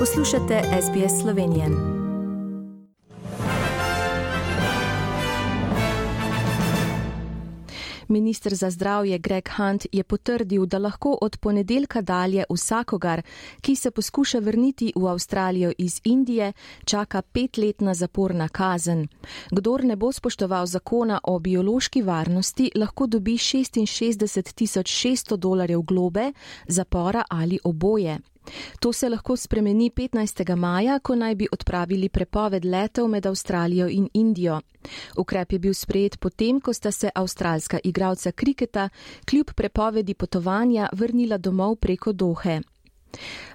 Poslušate SBS Slovenije. Ministr za zdravje Greg Hunt je potrdil, da lahko od ponedeljka dalje vsakogar, ki se poskuša vrniti v Avstralijo iz Indije, čaka petletna zaporna kazen. Kdor ne bo spoštoval zakona o biološki varnosti, lahko dobi 66 600 dolarjev globe, zapora ali oboje. To se lahko spremeni 15. maja, ko naj bi odpravili prepoved letov med Avstralijo in Indijo. Ukrep je bil sprejet potem, ko sta se avstralska igralca kriketa kljub prepovedi potovanja vrnila domov preko Dohe.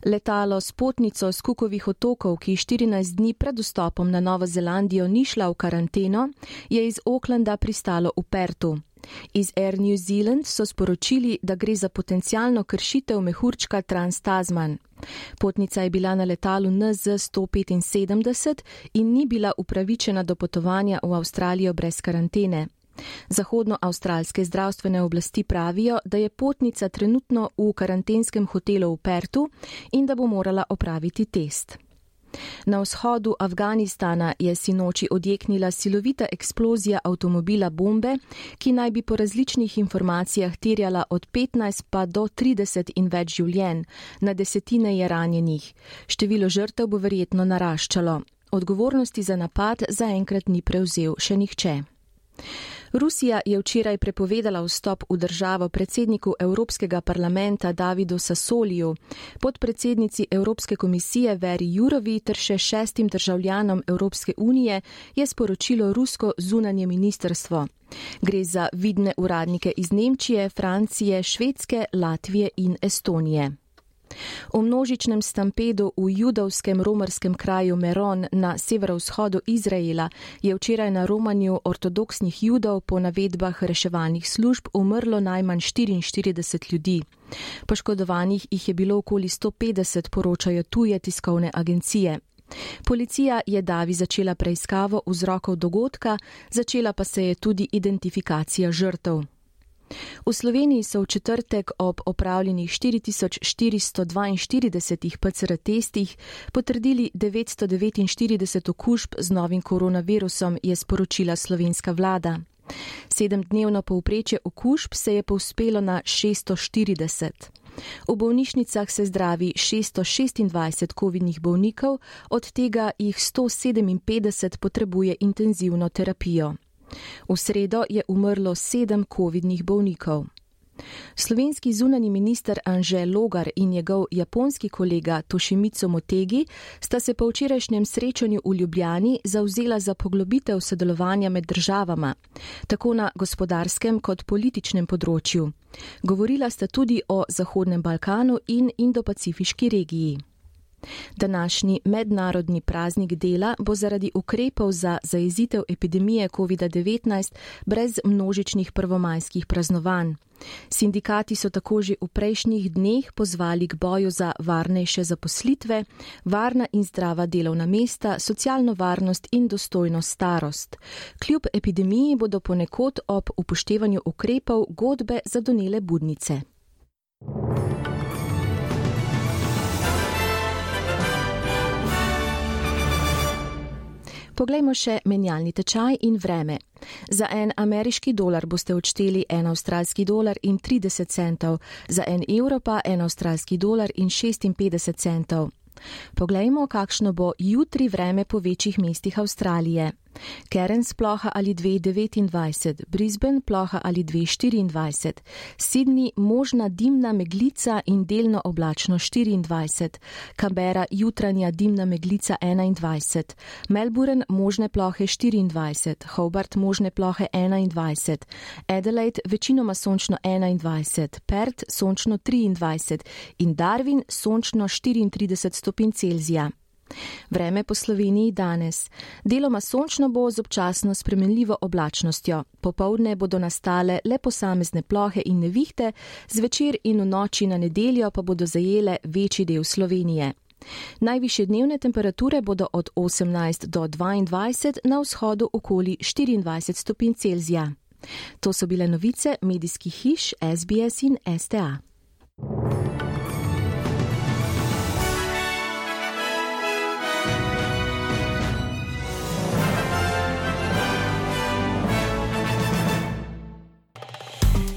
Letalo s potnico z Kukovih otokov, ki 14 dni pred vstopom na Novo Zelandijo ni šla v karanteno, je iz Oklanda pristalo v Pertu. Iz Air New Zealand so sporočili, da gre za potencijalno kršitev mehurčka Trans-Tasman. Potnica je bila na letalu NZ-175 in ni bila upravičena do potovanja v Avstralijo brez karantene. Zahodnoavstralske zdravstvene oblasti pravijo, da je potnica trenutno v karantenskem hotelu v Pertu in da bo morala opraviti test. Na vzhodu Afganistana je sinoči odjeknila silovita eksplozija avtomobila bombe, ki naj bi po različnih informacijah terjala od 15 pa do 30 in več življenj, na desetine je ranjenih. Število žrtev bo verjetno naraščalo. Odgovornosti za napad zaenkrat ni prevzel še nihče. Rusija je včeraj prepovedala vstop v državo predsedniku Evropskega parlamenta Davidu Sasoliju, podpredsednici Evropske komisije Veri Jurovi ter še šestim državljanom Evropske unije je sporočilo rusko zunanje ministerstvo. Gre za vidne uradnike iz Nemčije, Francije, Švedske, Latvije in Estonije. V množičnem stampedu v judovskem romarskem kraju Meron na severovzhodu Izraela je včeraj na romanju ortodoksnih judov po navedbah reševalnih služb umrlo najmanj 44 ljudi. Poškodovanih jih je bilo okoli 150, poročajo tuje tiskovne agencije. Policija je Davi začela preiskavo vzrokov dogodka, začela pa se je tudi identifikacija žrtev. V Sloveniji so v četrtek ob opravljenih 4442 PCR testih potrdili 949 okužb z novim koronavirusom, je sporočila slovenska vlada. Sedemdnevno povprečje okužb se je povspelo na 640. V bolnišnicah se zdravi 626 COVID-nih bolnikov, od tega jih 157 potrebuje intenzivno terapijo. V sredo je umrlo sedem COVID-nih bolnikov. Slovenski zunani minister Anže Logar in njegov japonski kolega Tošimico Motegi sta se po včerajšnjem srečanju v Ljubljani zauzela za poglobitev sodelovanja med državama, tako na gospodarskem kot političnem področju. Govorila sta tudi o Zahodnem Balkanu in Indo-Pacifiški regiji. Današnji mednarodni praznik dela bo zaradi ukrepov za zajezitev epidemije COVID-19 brez množičnih prvomajskih praznovanj. Sindikati so tako že v prejšnjih dneh pozvali k boju za varnejše zaposlitve, varna in zdrava delovna mesta, socialno varnost in dostojno starost. Kljub epidemiji bodo ponekod ob upoštevanju ukrepov godbe zadonele budnice. Poglejmo še menjalni tečaj in vreme. Za en ameriški dolar boste odšteli en avstralski dolar in 30 centov, za en evro pa en avstralski dolar in 56 centov. Poglejmo, kakšno bo jutri vreme po večjih mestih Avstralije. Kerens ploha ali 2,29, Brisbane ploha ali 2,24, Sydney možna dimna meglica in delno oblačno 24, Canberra jutranja dimna meglica 21, Melbourne možne plohe 24, Hobart možne plohe 21, Adelaide večinoma sončno 21, Perth sončno 23 in Darwin sončno 34 stopinj Celzija. Vreme po Sloveniji danes. Deloma sončno bo z občasno spremenljivo oblačnostjo. Popovdne bodo nastale le posamezne plohe in nevihte, zvečer in v noči na nedeljo pa bodo zajele večji del Slovenije. Najviše dnevne temperature bodo od 18 do 22, na vzhodu okoli 24 stopinj Celzija. To so bile novice medijskih hiš SBS in STA.